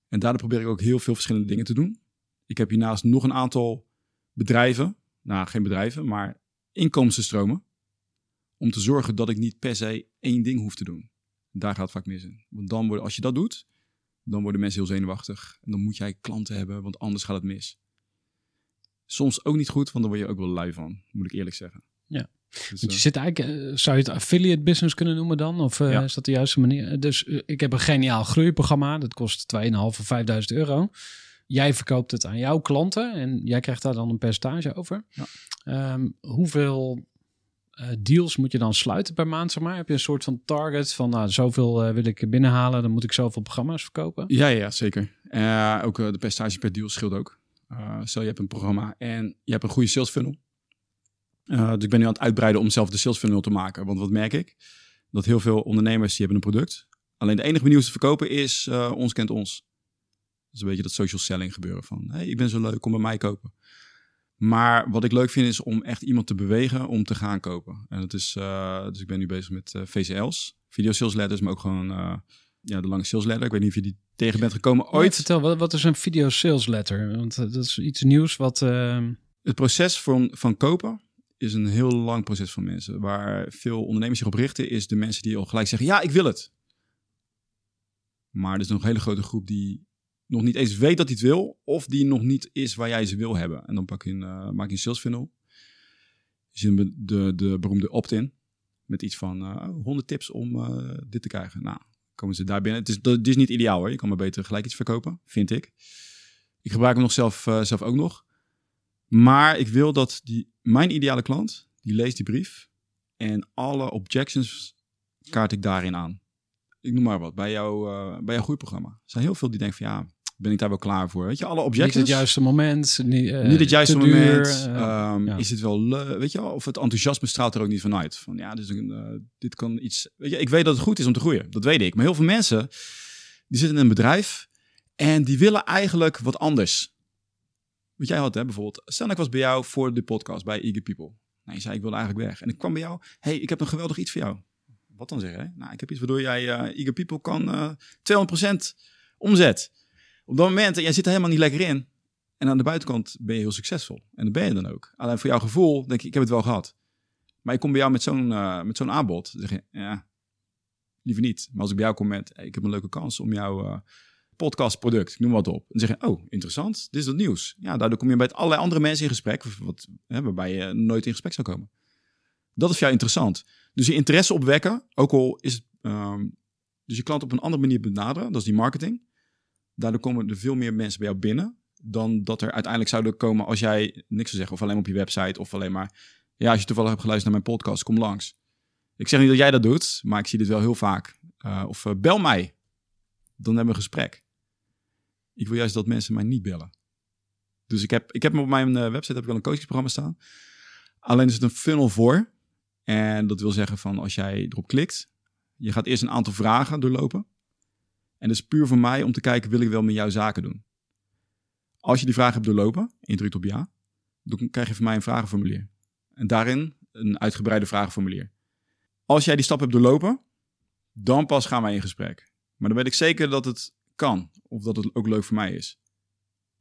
En daardoor probeer ik ook heel veel verschillende dingen te doen. Ik heb hiernaast nog een aantal bedrijven. Nou, geen bedrijven, maar inkomstenstromen. Om te zorgen dat ik niet per se één ding hoef te doen. Daar gaat het vaak mis in. Want dan worden, als je dat doet, dan worden mensen heel zenuwachtig. En dan moet jij klanten hebben, want anders gaat het mis. Soms ook niet goed, want dan word je ook wel lui van, moet ik eerlijk zeggen. Ja. Dus, Want je uh, zit eigenlijk, uh, zou je het affiliate business kunnen noemen dan? Of Ja. is dat de juiste manier? Dus ik heb een geniaal groeiprogramma. Dat kost 2,5 of 5000 euro. Jij verkoopt het aan jouw klanten en jij krijgt daar dan een percentage over. Ja. Um, hoeveel uh, deals moet je dan sluiten per maand? Zeg maar? Heb je een soort van target van nou, zoveel uh, wil ik binnenhalen, dan moet ik zoveel programma's verkopen? Ja, ja zeker. Uh, ook de percentage per deal scheelt ook. Stel je hebt een programma en je hebt een goede sales funnel. Uh, dus ik ben nu aan het uitbreiden om zelf de sales funnel te maken. Want wat merk ik? Dat heel veel ondernemers die hebben een product. Alleen de enige manier om te verkopen is uh, ons kent ons. Dat is een beetje dat social selling gebeuren van... hey, ik ben zo leuk, kom bij mij kopen. Maar wat ik leuk vind is om echt iemand te bewegen om te gaan kopen. En dat is, uh, dus ik ben nu bezig met VCL's, video sales letters, maar ook gewoon ja, de lange sales letter. Ik weet niet of je die tegen bent gekomen ooit. Vertel, wat, wat is een video sales letter? Want dat is iets nieuws wat... Uh... Het proces van, van kopen is een heel lang proces van mensen. Waar veel ondernemers zich op richten, is de mensen die al gelijk zeggen: Ja, ik wil het. Maar er is nog een hele grote groep die nog niet eens weet dat hij het wil, of die nog niet is waar jij ze wil hebben. En dan pak je een, uh, maak je een sales funnel. Je ziet de, de, de beroemde opt-in met iets van uh, 100 tips om uh, dit te krijgen. Nou, komen ze daar binnen. Het is, dat is niet ideaal hoor. Je kan maar beter gelijk iets verkopen, vind ik. Ik gebruik hem nog zelf, zelf ook nog. Maar ik wil dat die, mijn ideale klant, die leest die brief en alle objections kaart ik daarin aan. Ik noem maar wat, bij, jou, uh, bij jouw groeiprogramma. Er zijn heel veel die denken van ja, ben ik daar wel klaar voor? Weet je, alle objections. Niet het juiste moment. Niet, uh, niet het juiste duur, moment. uh, um, ja. Is het wel, leuk? weet je wel, of het enthousiasme straalt er ook niet vanuit. Van ja, dus, dit kan iets, weet je, ik weet dat het goed is om te groeien. Dat weet ik. Maar heel veel mensen, die zitten in een bedrijf en die willen eigenlijk wat anders. Wat jij had, hè, bijvoorbeeld. Stel, ik was bij jou voor de podcast bij Eager People. Nou, je zei, ik wilde eigenlijk weg. En ik kwam bij jou. hey, ik heb een geweldig iets voor jou. Wat dan zeggen? Nou, ik heb iets waardoor jij uh, Eager People kan uh, 200% omzet. Op dat moment, en jij zit er helemaal niet lekker in. En aan de buitenkant ben je heel succesvol. En dat ben je dan ook. Alleen voor jouw gevoel denk ik, ik heb het wel gehad. Maar ik kom bij jou met zo'n uh, met zo'n aanbod. Dan zeg je, ja, liever niet. Maar als ik bij jou kom met, ik heb een leuke kans om jouw uh, podcastproduct, ik noem wat op. Dan zeg je, oh, interessant, dit is dat nieuws. Ja, daardoor kom je met allerlei andere mensen in gesprek, wat, hè, waarbij je nooit in gesprek zou komen. Dat is voor jou interessant. Dus je interesse opwekken, ook al is het, um, dus je klant op een andere manier benaderen, dat is die marketing. Daardoor komen er veel meer mensen bij jou binnen dan dat er uiteindelijk zouden komen als jij niks zou zeggen, of alleen op je website, of alleen maar, ja, als je toevallig hebt geluisterd naar mijn podcast, kom langs. Ik zeg niet dat jij dat doet, maar ik zie dit wel heel vaak. Uh, of uh, bel mij, dan hebben we een gesprek. Ik wil juist dat mensen mij niet bellen. Dus ik heb, ik heb op mijn uh, website heb ik al een coachingsprogramma staan. Alleen is het een funnel voor. En dat wil zeggen van als jij erop klikt, je gaat eerst een aantal vragen doorlopen. En dat is puur voor mij om te kijken, wil ik wel met jou zaken doen? Als je die vragen hebt doorlopen en je drukt op ja, dan krijg je van mij een vragenformulier. En daarin een uitgebreide vragenformulier. Als jij die stap hebt doorlopen, dan pas gaan wij in gesprek. Maar dan weet ik zeker dat het kan. Of dat het ook leuk voor mij is.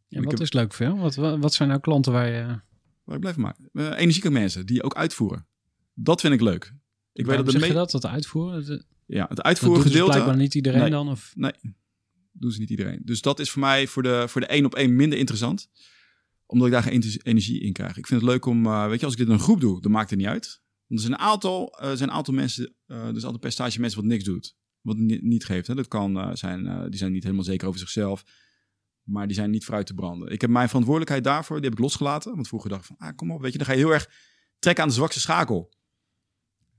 En wat heb- is leuk voor jou? Wat, wat zijn nou klanten waar je... Waar ik blij van maak. Eh, energieke mensen die ook uitvoeren. Dat vind ik leuk. Ik weet dat de zeg je dat, dat uitvoeren? Dat, Ja, het uitvoeren doet dus gedeelte. blijkbaar niet iedereen Nee. dan? Of? Nee, doen ze niet iedereen. Dus dat is voor mij voor de, voor de één op één minder interessant. Omdat ik daar geen ener- energie in krijg. Ik vind het leuk om, eh, weet je, als ik dit in een groep doe, dan maakt het niet uit. Want er zijn een aantal, er zijn een aantal mensen, is altijd een percentage mensen wat niks doet. Wat ni- niet geeft. Hè. Dat kan eh, zijn, eh, die zijn niet helemaal zeker over zichzelf. Maar die zijn niet vooruit te branden. Ik heb mijn verantwoordelijkheid daarvoor, die heb ik losgelaten. Want vroeger dacht ik van, ah, kom op, weet je, dan ga je heel erg trekken aan de zwakste schakel.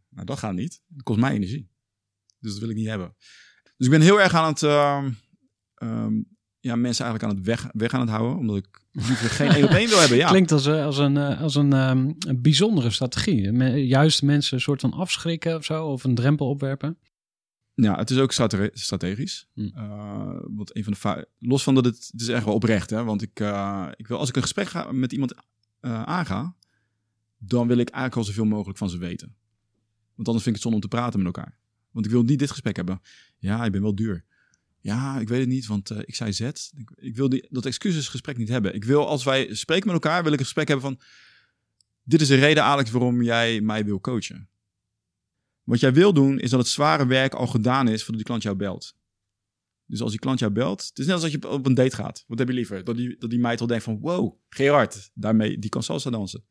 Nou, dat gaat niet. Dat kost mij energie. Dus dat wil ik niet hebben. Dus ik ben heel erg aan het, ehm, ehm, ja, mensen eigenlijk aan het weg, weg aan het houden. Omdat ik liever geen één op één wil hebben. Ja. Klinkt als, eh, als, een, als een, ehm, een bijzondere strategie. Juist mensen een soort van afschrikken of zo, of een drempel opwerpen. Ja, het is ook strate- strategisch. Hm. Eh, wat een van de los van dat het, het is echt wel oprecht, hè? Want ik, eh, ik wil als ik een gesprek ga met iemand eh, aanga, dan wil ik eigenlijk al zoveel mogelijk van ze weten. Want anders vind ik het zonde om te praten met elkaar. Want ik wil niet dit gesprek hebben. Ja, ik ben wel duur. Ja, ik weet het niet, want ik zei Z. Ik, ik wil die, dat excusesgesprek niet hebben. Ik wil, als wij spreken met elkaar, wil ik een gesprek hebben van... Dit is de reden, Alex, waarom jij mij wil coachen. Wat jij wil doen, is dat het zware werk al gedaan is voordat die klant jou belt. Dus als die klant jou belt, het is net als dat je op een date gaat. Wat heb je liever? Dat die, dat die meid al denkt van, wow, Gerard, daarmee, die kan salsa dansen.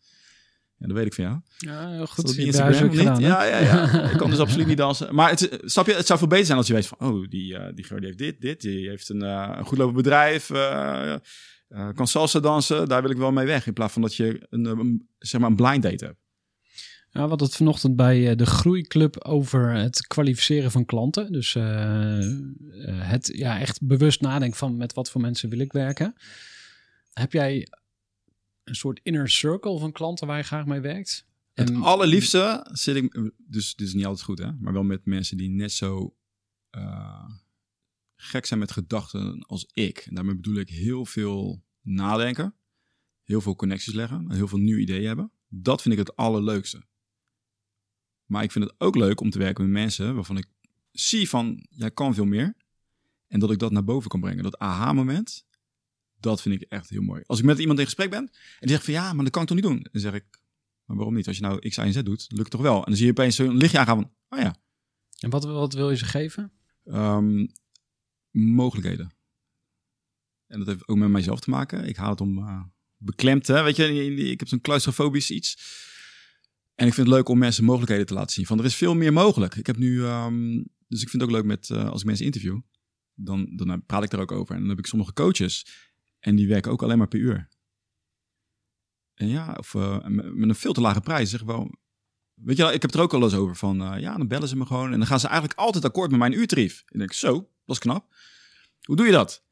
Ja, dat weet ik van jou. Ja, heel goed. dat die Instagram niet? gedaan? Ja, ja, ja. Ik kan dus absoluut niet dansen. Maar het, snap je, het zou veel beter zijn als je weet van, oh, die, eh die Gerard heeft dit, dit. Die heeft een, eh, een goed lopend bedrijf, eh, kan salsa dansen. Daar wil ik wel mee weg. In plaats van dat je een, een, zeg maar een blind date hebt. Ja, we hadden het vanochtend bij eh, de Groeiclub over het kwalificeren van klanten. Dus eh, eh, het ja, echt bewust nadenken van met wat voor mensen wil ik werken. Heb jij een soort inner circle van klanten waar je graag mee werkt? Het En- allerliefste zit ik, dus dit is niet altijd goed hè, maar wel met mensen die net zo gek zijn met gedachten als ik. En daarmee bedoel ik heel veel nadenken, heel veel connecties leggen, heel veel nieuwe ideeën hebben. Dat vind ik het allerleukste. Maar ik vind het ook leuk om te werken met mensen waarvan ik zie van, jij kan veel meer. En dat ik dat naar boven kan brengen. Dat aha-moment, dat vind ik echt heel mooi. Als ik met iemand in gesprek ben en die zegt van, ja, maar dat kan ik toch niet doen? Dan zeg ik, maar waarom niet? Als je nou X, Y en Z doet, lukt het toch wel? En dan zie je opeens zo'n lichtje aangaan van, oh ja, En wat, wat wil je ze geven? ehm, mogelijkheden. En dat heeft ook met mijzelf te maken. Ik haal het om eh, beklemd, hè? weet je. Ik heb zo'n claustrofobisch iets. En ik vind het leuk om mensen mogelijkheden te laten zien. Van er is veel meer mogelijk. Ik heb nu, ehm, dus ik vind het ook leuk met eh, als ik mensen interview, dan, dan praat ik er ook over. En dan heb ik sommige coaches en die werken ook alleen maar per uur. En ja, of eh, met een veel te lage prijs. Zeg wel, weet je, ik heb het er ook al eens over van, eh, ja, dan bellen ze me gewoon en dan gaan ze eigenlijk altijd akkoord met mijn uurtarief. En denk ik, zo, dat is knap. Hoe doe je dat?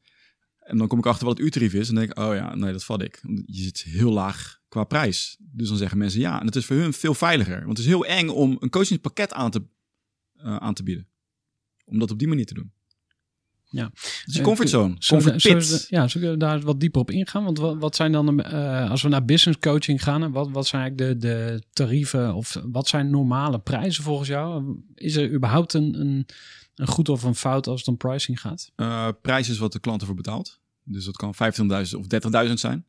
En dan kom ik achter wat het uurtarief is en denk ik, oh ja, nee, dat vat ik. Je zit heel laag qua prijs. Dus dan zeggen mensen ja. En het is voor hun veel veiliger. Want het is heel eng om een coachingspakket aan te, eh, aan te bieden. Om dat op die manier te doen. Ja. Je comfortzone. We- Comfort pit. ja, zullen we daar wat dieper op ingaan? Want wat, wat zijn dan, de, eh, als we naar business coaching gaan, wat, wat zijn eigenlijk de, de tarieven of wat zijn normale prijzen volgens jou? Is er überhaupt een, een, een goed of een fout als het om pricing gaat? Eh, prijs is wat de klant ervoor betaalt. Dus dat kan 25.000 of 30.000 zijn.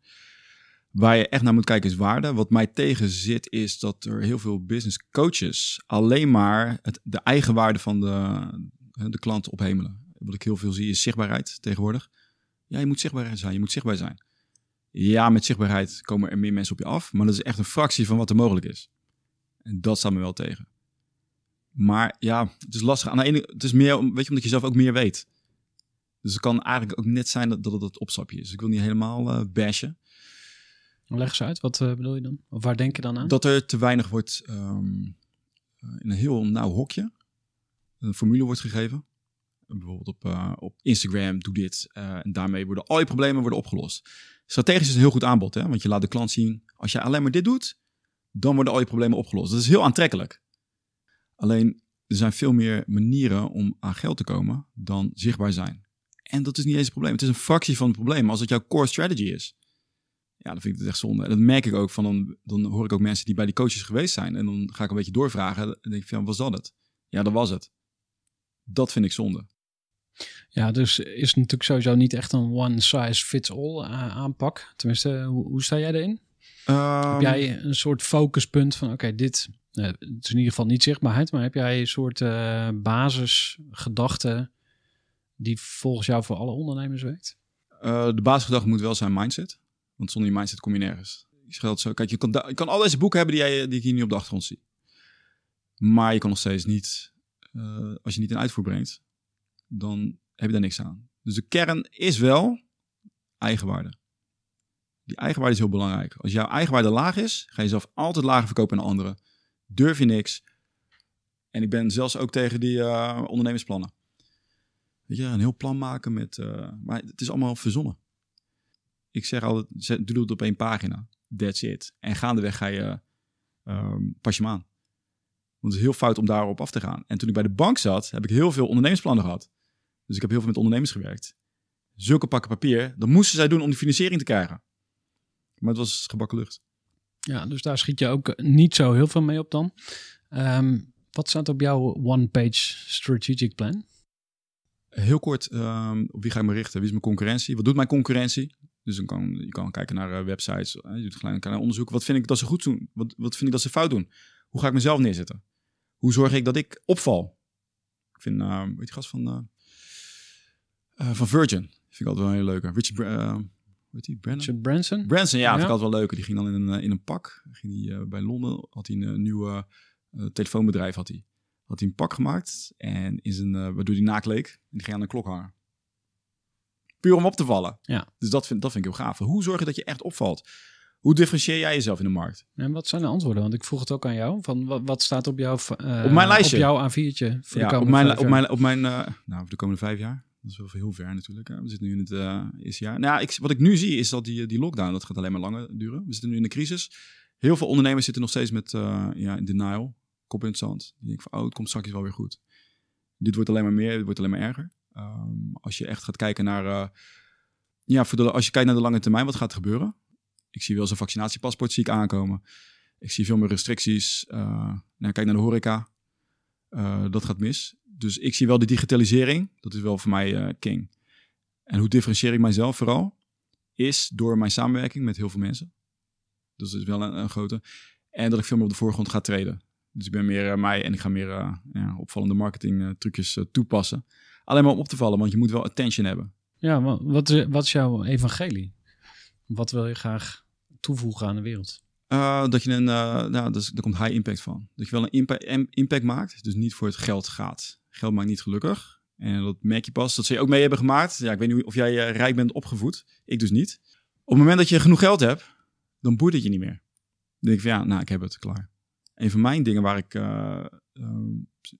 Waar je echt naar moet kijken is waarde. Wat mij tegen zit is dat er heel veel business coaches alleen maar het, de eigenwaarde van de, de klant ophemelen. Wat ik heel veel zie is zichtbaarheid tegenwoordig. Ja, je moet zichtbaar zijn. Je moet zichtbaar zijn. Ja, met zichtbaarheid komen er meer mensen op je af. Maar dat is echt een fractie van wat er mogelijk is. En dat staat me wel tegen. Maar ja, het is lastig. Aan de ene, het is meer, om- weet je, omdat je zelf ook meer weet. Dus het kan eigenlijk ook net zijn dat, dat het het opstapje is. Ik wil niet helemaal eh bashen. Leg eens uit, wat eh, bedoel je dan? Of waar denk je dan aan? Dat er te weinig wordt ehm, eh, in een heel nauw hokje een formule wordt gegeven. Bijvoorbeeld op, eh, op Instagram, doe dit. eh, en daarmee worden al je problemen worden opgelost. Strategisch is een heel goed aanbod, hè? want je laat de klant zien, als je alleen maar dit doet, dan worden al je problemen opgelost. Dat is heel aantrekkelijk. Alleen, er zijn veel meer manieren om aan geld te komen dan zichtbaar zijn. En dat is niet eens het probleem. Het is een fractie van het probleem. Als het jouw core strategy is, ja, dan vind ik het echt zonde. En dat merk ik ook van, dan, dan hoor ik ook mensen die bij die coaches geweest zijn. En dan ga ik een beetje doorvragen. En denk ik van, was dat het? Ja, dat was het. Dat vind ik zonde. Ja, dus is natuurlijk sowieso niet echt een one size fits all eh, aanpak. Tenminste, hoe, hoe sta jij erin? Ehm, heb jij een soort focuspunt van, oké, dit eh, het is in ieder geval niet zichtbaarheid, maar heb jij een soort eh basisgedachte die volgens jou voor alle ondernemers werkt? De basisgedachte moet wel zijn mindset. Want zonder je mindset kom je nergens. Je zo. Kijk, je kan, je kan al deze boeken hebben die, jij, die ik hier nu op de achtergrond zie. Maar je kan nog steeds niet, als je niet in uitvoer brengt, dan heb je daar niks aan. Dus de kern is wel eigenwaarde. Die eigenwaarde is heel belangrijk. Als jouw eigenwaarde laag is, ga je zelf altijd lager verkopen dan anderen. Durf je niks. En ik ben zelfs ook tegen die eh, ondernemersplannen. Weet je, een heel plan maken met... eh, maar het is allemaal verzonnen. Ik zeg altijd, doe het op één pagina. That's it. En gaandeweg ga je, ehm, pas je hem aan. Want het is heel fout om daarop af te gaan. En toen ik bij de bank zat, heb ik heel veel ondernemersplannen gehad. Dus ik heb heel veel met ondernemers gewerkt. Zulke pakken papier, dat moesten zij doen om die financiering te krijgen. Maar het was gebakken lucht. Ja, dus daar schiet je ook niet zo heel veel mee op dan. Ehm, wat staat op jouw one-page strategic plan? Heel kort, ehm, op wie ga ik me richten? Wie is mijn concurrentie? Wat doet mijn concurrentie? Dus dan kan je kan kijken naar eh, websites, eh, je doet gelijk een klein onderzoek. Wat vind ik dat ze goed doen? Wat, wat vind ik dat ze fout doen? Hoe ga ik mezelf neerzetten? Hoe zorg ik dat ik opval? Ik vind, eh weet je die gast van, eh, van Virgin, vind ik altijd wel een hele leuke. Richard, Bra- eh, hoe heet die? Branson? Richard Branson? Branson, ja, vind ik Ja. altijd wel leuk. Die ging dan in een, eh, in een pak. Ging die, bij Londen had hij een nieuw eh, telefoonbedrijf. Had hij. had hij een pak gemaakt. En in zijn, waardoor hij naakt leek. En die ging aan een klok hangen. Puur om op te vallen. Ja. Dus dat vind, dat vind ik heel gaaf. Hoe zorg je dat je echt opvalt? Hoe differentieer jij jezelf in de markt? En wat zijn de antwoorden? Want ik vroeg het ook aan jou. Van wat, wat staat op jouw, Op mijn lijstje? Op jouw A4'tje voor de Ja, op mijn, op mijn, op mijn nou, voor de komende vijf jaar. Dat is wel heel ver natuurlijk. hè. We zitten nu in het eerste jaar. Nou, ja, ik, wat ik nu zie is dat die, die lockdown, dat gaat alleen maar langer duren. We zitten nu in de crisis. Heel veel ondernemers zitten nog steeds met eh, ja, in denial. Kop in het zand. Die denken van, oh, het komt straks wel weer goed. Dit wordt alleen maar meer, dit wordt alleen maar erger. Ehm, als je echt gaat kijken naar... eh, ja, als je kijkt naar de lange termijn, wat gaat er gebeuren? Ik zie wel zo'n vaccinatiepaspoort zie ik aankomen. Ik zie veel meer restricties. Eh, nou, kijk naar de horeca. Dat gaat mis. Dus ik zie wel de digitalisering. Dat is wel voor mij eh, king. En hoe differentieer ik mijzelf vooral? Is door mijn samenwerking met heel veel mensen. Dus dat is wel een, een grote. En dat ik veel meer op de voorgrond ga treden. Dus ik ben meer eh, mij en ik ga meer eh, ja, opvallende marketing trucjes toepassen. Alleen maar om op te vallen, want je moet wel attention hebben. Ja, wa- wat, is- wat is jouw evangelie? Wat wil je graag toevoegen aan de wereld? Dat je een, nou, dus, daar komt high impact van. Dat je wel een impa- im- impact maakt, dus niet voor het geld gaat. Geld maakt niet gelukkig. En dat merk je pas. Dat ze je ook mee hebben gemaakt. Ja, ik weet niet of jij eh, rijk bent opgevoed. Ik dus niet. Op het moment dat je genoeg geld hebt, dan boeit het je niet meer. Dan denk ik van ja, nou, ik heb het klaar. Een van mijn dingen waar ik, eh, ehm,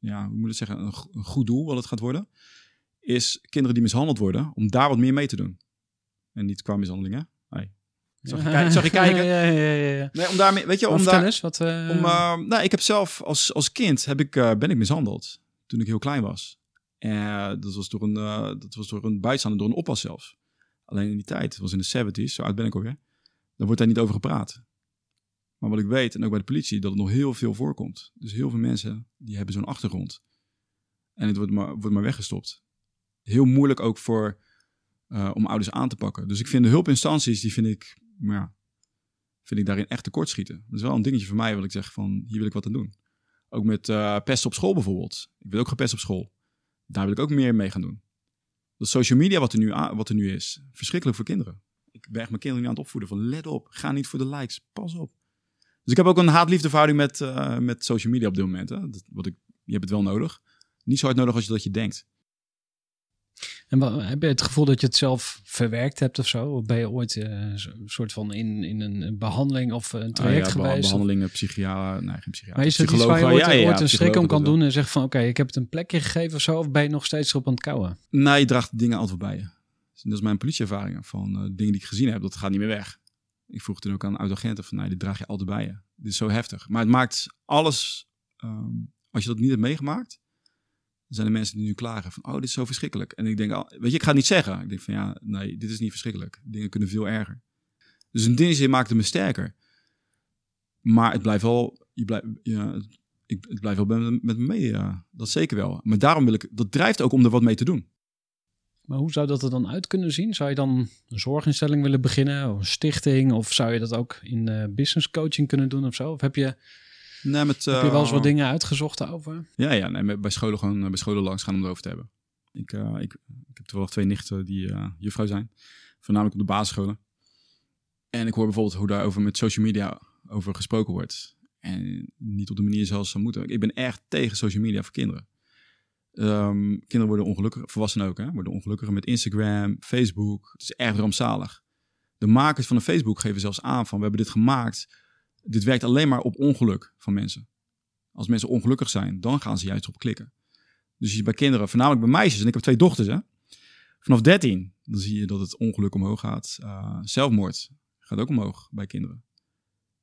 ja, hoe moet ik zeggen, een, go- een goed doel wat het gaat worden, is kinderen die mishandeld worden, om daar wat meer mee te doen. En niet qua mishandelingen. Nee. Zag je, kijk- zag je kijken? Ja, ja, ja. Nee, om daarmee, weet je, om daar, eens, wat... eh, om, nou, ik heb zelf als, als kind heb ik, ben ik mishandeld toen ik heel klein was. En dat was door een, eh, dat was door een buitenstaander, door een oppas zelfs. Alleen in die tijd, het was in de 70s, zo oud ben ik alweer. Dan wordt daar niet over gepraat. Maar wat ik weet, en ook bij de politie, dat het nog heel veel voorkomt. Dus heel veel mensen die hebben zo'n achtergrond. En het wordt maar, wordt maar weggestopt. Heel moeilijk ook voor, eh, om ouders aan te pakken. Dus ik vind de hulpinstanties, die vind ik, maar ja, vind ik daarin echt tekortschieten. Dat is wel een dingetje voor mij, wat ik zeg van, hier wil ik wat aan doen. Ook met eh pest op school bijvoorbeeld. Ik wil ook gepest op school. Daar wil ik ook meer mee gaan doen. Dat social media wat er nu, wat er nu is, verschrikkelijk voor kinderen. Ik ben echt mijn kinderen nu aan het opvoeden van let op, ga niet voor de likes, pas op. Dus ik heb ook een haat-liefde verhouding met, eh, met social media op dit moment. Hè. Dat, wat ik, je hebt het wel nodig. Niet zo hard nodig als je dat je denkt. En heb je het gevoel dat je het zelf verwerkt hebt of zo? Of ben je ooit eh, een soort van in, in een behandeling of een traject Ah ja, geweest? Behandelingen, psychiater, nee geen psychiater. Maar is het iets waar je ooit, ja, ja, ja, ooit een strik om kan doen en zegt van oké, ik heb het een plekje gegeven of zo? Of ben je nog steeds erop aan het kouwen? Nou, je draagt dingen altijd bij je. Dus dat is mijn politieervaringen. Van eh, dingen die ik gezien heb, dat gaat niet meer weg. Ik vroeg toen ook aan oud-agenten van, nee, dit draag je altijd bij je. Dit is zo heftig. Maar het maakt alles, ehm, als je dat niet hebt meegemaakt, zijn er mensen die nu klagen van, oh, dit is zo verschrikkelijk. En ik denk, al, weet je, ik ga het niet zeggen. Ik denk van, ja, nee, dit is niet verschrikkelijk. Dingen kunnen veel erger. Dus in die zin maakte me sterker. Maar het blijft wel, je blijft, ja, ik, het blijft wel met, me mee. ja. dat zeker wel. Maar daarom wil ik, dat drijft ook om er wat mee te doen. Maar hoe zou dat er dan uit kunnen zien? Zou je dan een zorginstelling willen beginnen, of een stichting, of zou je dat ook in uh, business coaching kunnen doen of zo? Of heb je, Nee, met, heb je wel eens eh, wat dingen uitgezocht over? Ja, ja nee, bij scholen gewoon eh, bij scholen langs gaan om het over te hebben. Ik, eh, ik, ik heb toevallig twee nichten die eh, juffrouw zijn, voornamelijk op de basisscholen. En ik hoor bijvoorbeeld hoe daarover met social media over gesproken wordt. En niet op de manier zoals ze moeten. Ik ben erg tegen social media voor kinderen. Ehm, kinderen worden ongelukkiger, volwassenen ook, hè, worden ongelukkiger met Instagram, Facebook. Het is erg rampzalig. De makers van de Facebook geven zelfs aan van, we hebben dit gemaakt. Dit werkt alleen maar op ongeluk van mensen. Als mensen ongelukkig zijn, dan gaan ze juist op klikken. Dus je bij kinderen, voornamelijk bij meisjes, en ik heb twee dochters, hè. Vanaf 13, dan zie je dat het ongeluk omhoog gaat. Uh, zelfmoord gaat ook omhoog bij kinderen.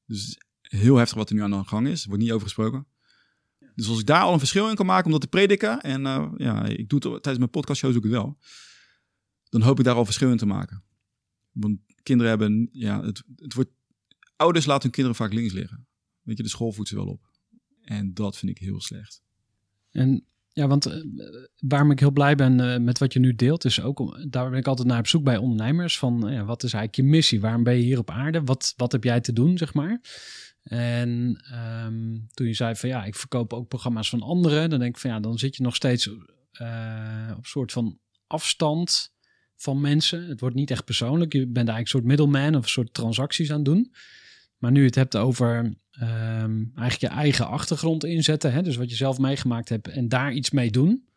Dus heel heftig wat er nu aan de gang is. Er wordt niet over gesproken. Dus als ik daar al een verschil in kan maken om dat te prediken, en uh, ja, ik doe het tijdens mijn podcastshows ook wel, dan hoop ik daar al verschil in te maken. Want kinderen hebben, ja, het, het wordt, ouders laten hun kinderen vaak links liggen. Weet je, de school voedt ze wel op. En dat vind ik heel slecht. En ja, want uh, waarom ik heel blij ben uh, met wat je nu deelt, is ook, om, daar ben ik altijd naar op zoek bij ondernemers. Van ja, wat is eigenlijk je missie? Waarom ben je hier op aarde? Wat, wat heb jij te doen, zeg maar? En um, toen je zei van ja, ik verkoop ook programma's van anderen, dan denk ik van ja, dan zit je nog steeds uh, op soort van afstand van mensen. Het wordt niet echt persoonlijk. Je bent eigenlijk een soort middleman of een soort transacties aan het doen. Maar nu het hebt over um, eigenlijk je eigen achtergrond inzetten, hè, dus wat je zelf meegemaakt hebt en daar iets mee doen.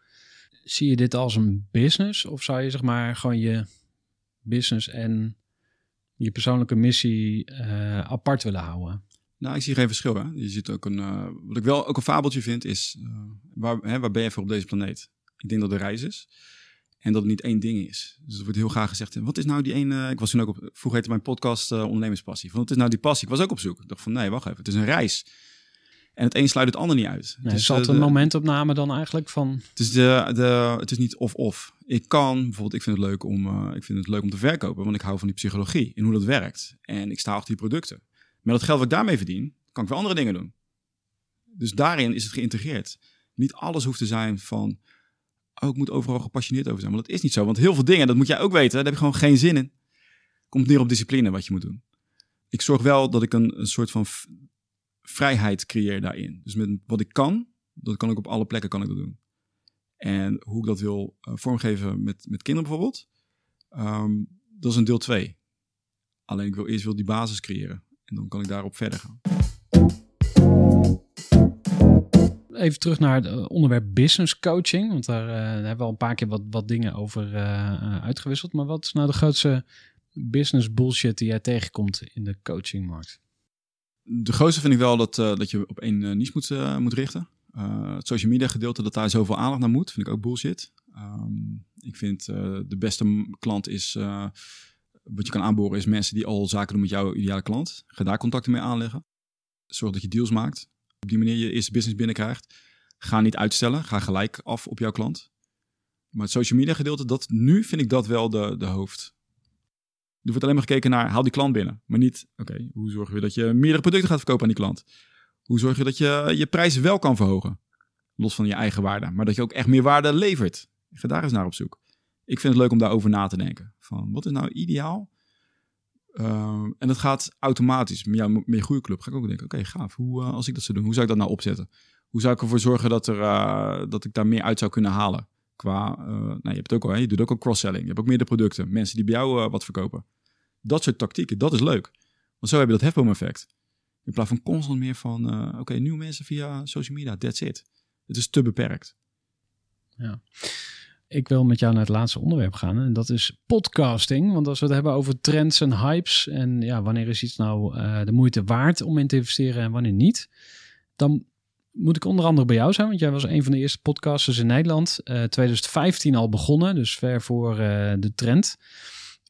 Zie je dit als een business of zou je zeg maar gewoon je business en je persoonlijke missie uh, apart willen houden? Nou, ik zie geen verschil. Hè? Je ziet ook een. Uh, wat ik wel ook een fabeltje vind, is uh, waar, hè, waar ben je voor op deze planeet? Ik denk dat de reis is. En dat het niet één ding is. Dus er wordt heel graag gezegd: wat is nou die ene. Ik was toen ook op. Vroeger heette mijn podcast uh, Ondernemerspassie. Van wat is nou die passie? Ik was ook op zoek. Ik dacht van nee, wacht even. Het is een reis. En het een sluit het ander niet uit. Nee, dus, zat een momentopname dan eigenlijk van. Het is, de, de, het is niet of-of. Ik kan bijvoorbeeld, ik vind het leuk om, uh, ik vind het leuk om te verkopen, want ik hou van die psychologie en hoe dat werkt. En ik sta achter die producten. Met dat geld wat ik daarmee verdien, kan ik weer andere dingen doen. Dus daarin is het geïntegreerd. Niet alles hoeft te zijn van, oh, ik moet overal gepassioneerd over zijn. Want dat is niet zo. Want heel veel dingen, dat moet jij ook weten, daar heb je gewoon geen zin in. Komt neer op discipline wat je moet doen. Ik zorg wel dat ik een, soort van vrijheid creëer daarin. Dus met wat ik kan, dat kan ik op alle plekken kan ik dat doen. En hoe ik dat wil uh, vormgeven met, met kinderen bijvoorbeeld, um, dat is een deel 2. Alleen ik wil eerst wel die basis creëren. En dan kan ik daarop verder gaan. Even terug naar het onderwerp business coaching. Want daar, uh, daar hebben we al een paar keer wat, wat dingen over uh, uitgewisseld. Maar wat is nou de grootste business bullshit die jij tegenkomt in de coachingmarkt? De grootste vind ik wel dat, dat je op één niche moet, moet richten. het social media gedeelte, dat daar zoveel aandacht naar moet, vind ik ook bullshit. Um, ik vind de beste klant is wat je kan aanboren is mensen die al zaken doen met jouw ideale klant. Ga daar contacten mee aanleggen. Zorg dat je deals maakt. Op die manier je eerste business binnenkrijgt. Ga niet uitstellen. Ga gelijk af op jouw klant. Maar het social media gedeelte, dat, nu vind ik dat wel de, de hoofd. Er wordt alleen maar gekeken naar, haal die klant binnen. Maar niet, oké, hoe zorg je dat je meerdere producten gaat verkopen aan die klant? Hoe zorg je dat je je prijzen wel kan verhogen? Los van je eigen waarde. Maar dat je ook echt meer waarde levert. Ga daar eens naar op zoek ik vind het leuk om daarover na te denken. Van wat is nou ideaal? Uh, en dat gaat automatisch. Met, jou, goede club ga ik ook denken: oké, gaaf. Hoe, uh, als ik dat zou doen, hoe zou ik dat nou opzetten? Hoe zou ik ervoor zorgen dat, er, uh, dat ik daar meer uit zou kunnen halen? Qua, nou, je, hebt ook al, hè, je doet ook al cross-selling. Je hebt ook meerdere producten. Mensen die bij jou wat verkopen. Dat soort tactieken, dat is leuk. Want zo heb je dat hefboom-effect. In plaats van constant meer van: oké, nieuwe mensen via social media, that's it. Het is te beperkt. Ja ik wil met jou naar het laatste onderwerp gaan. En dat is podcasting. Want als we het hebben over trends en hypes. En ja, wanneer is iets nou uh, de moeite waard om in te investeren en wanneer niet. Dan moet ik onder andere bij jou zijn. Want jij was een van de eerste podcasters in Nederland. Uh, 2015 al begonnen. Dus ver voor uh, de trend.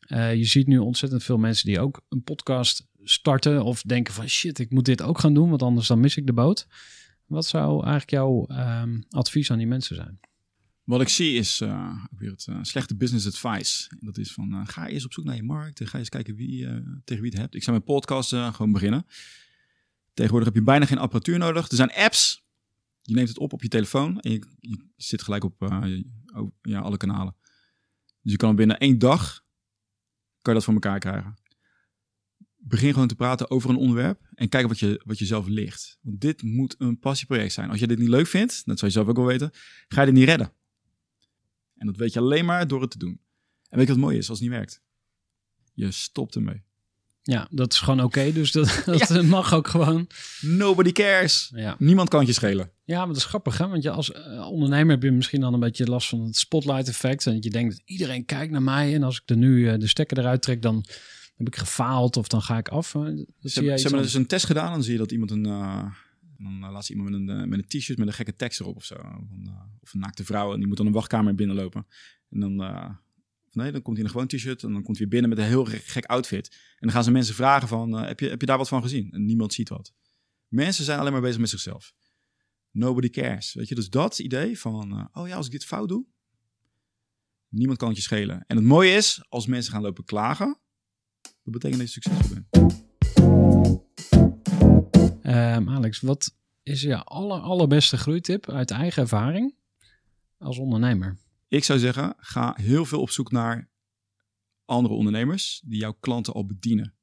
Je ziet nu ontzettend veel mensen die ook een podcast starten. Of denken van shit, ik moet dit ook gaan doen. Want anders dan mis ik de boot. Wat zou eigenlijk jouw um, advies aan die mensen zijn? Wat ik zie is uh, weer het uh, slechte business advice. En dat is van, uh, ga eerst op zoek naar je markt. Ga eens kijken wie, tegen wie het hebt. Ik zou mijn podcast gewoon beginnen. Tegenwoordig heb je bijna geen apparatuur nodig. Er zijn apps. Je neemt het op op je telefoon. En je, je zit gelijk op ja, alle kanalen. Dus je kan binnen één dag kan je dat voor elkaar krijgen. Begin gewoon te praten over een onderwerp en kijk wat je, wat je zelf ligt. Want dit moet een passieproject zijn. Als je dit niet leuk vindt, dat zou je zelf ook wel weten, ga je dit niet redden. En dat weet je alleen maar door het te doen. En weet je wat mooi is als het niet werkt? Je stopt ermee. Ja, dat is gewoon oké. dus dat, dat mag ook gewoon. Nobody cares. Ja. Niemand kan het je schelen. ja, maar dat is grappig, hè? Want je als eh, ondernemer heb je misschien dan een beetje last van het spotlight effect. En dat je denkt dat iedereen kijkt naar mij. En als ik er nu eh, de stekker eruit trek, dan heb ik gefaald of dan ga ik af. Eh, Ze, ze hebben dus een test gedaan. Dan zie je dat iemand een... dan eh, laat ze iemand met een, eh, met een t-shirt met een gekke tekst erop of zo. Eh, of een naakte vrouw. En die moet dan een wachtkamer binnenlopen. En dan... nee, dan komt hij in een gewoon t-shirt. En dan komt hij weer binnen met een heel gek, outfit. En dan gaan ze mensen vragen van... heb, je, heb je daar wat van gezien? En niemand ziet wat. Mensen zijn alleen maar bezig met zichzelf. Nobody cares. Weet je, dus dat idee van... oh ja, als ik dit fout doe... Niemand kan het je schelen. En het mooie is, als mensen gaan lopen klagen... Dat betekent dat je succesvol bent. Ehm, Alex, wat is je aller, allerbeste groeitip uit eigen ervaring als ondernemer? Ik zou zeggen, ga heel veel op zoek naar andere ondernemers die jouw klanten al bedienen.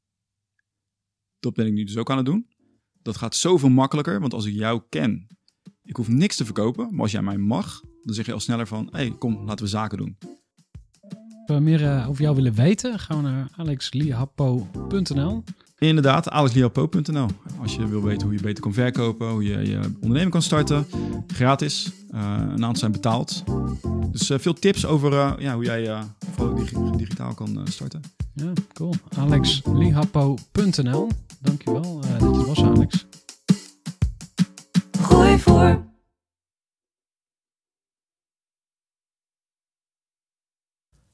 Dat ben ik nu dus ook aan het doen. Dat gaat zoveel makkelijker, want als ik jou ken, ik hoef niks te verkopen, maar als jij mij mag, dan zeg je al sneller van, hé, hey, kom, laten we zaken doen. Als we meer eh, over jou willen weten, gaan we naar alexliahappo.nl. Inderdaad, alexliapo.nl. Als je wil weten hoe je beter kan verkopen, hoe je je onderneming kan starten, gratis. Eh, een aantal zijn betaald. Dus eh, veel tips over eh, ja, hoe jij eh, vooral digi- digitaal kan starten. Ja, cool. alexliahappo.nl. Dankjewel eh dat je er was, Alex. Gooi voor.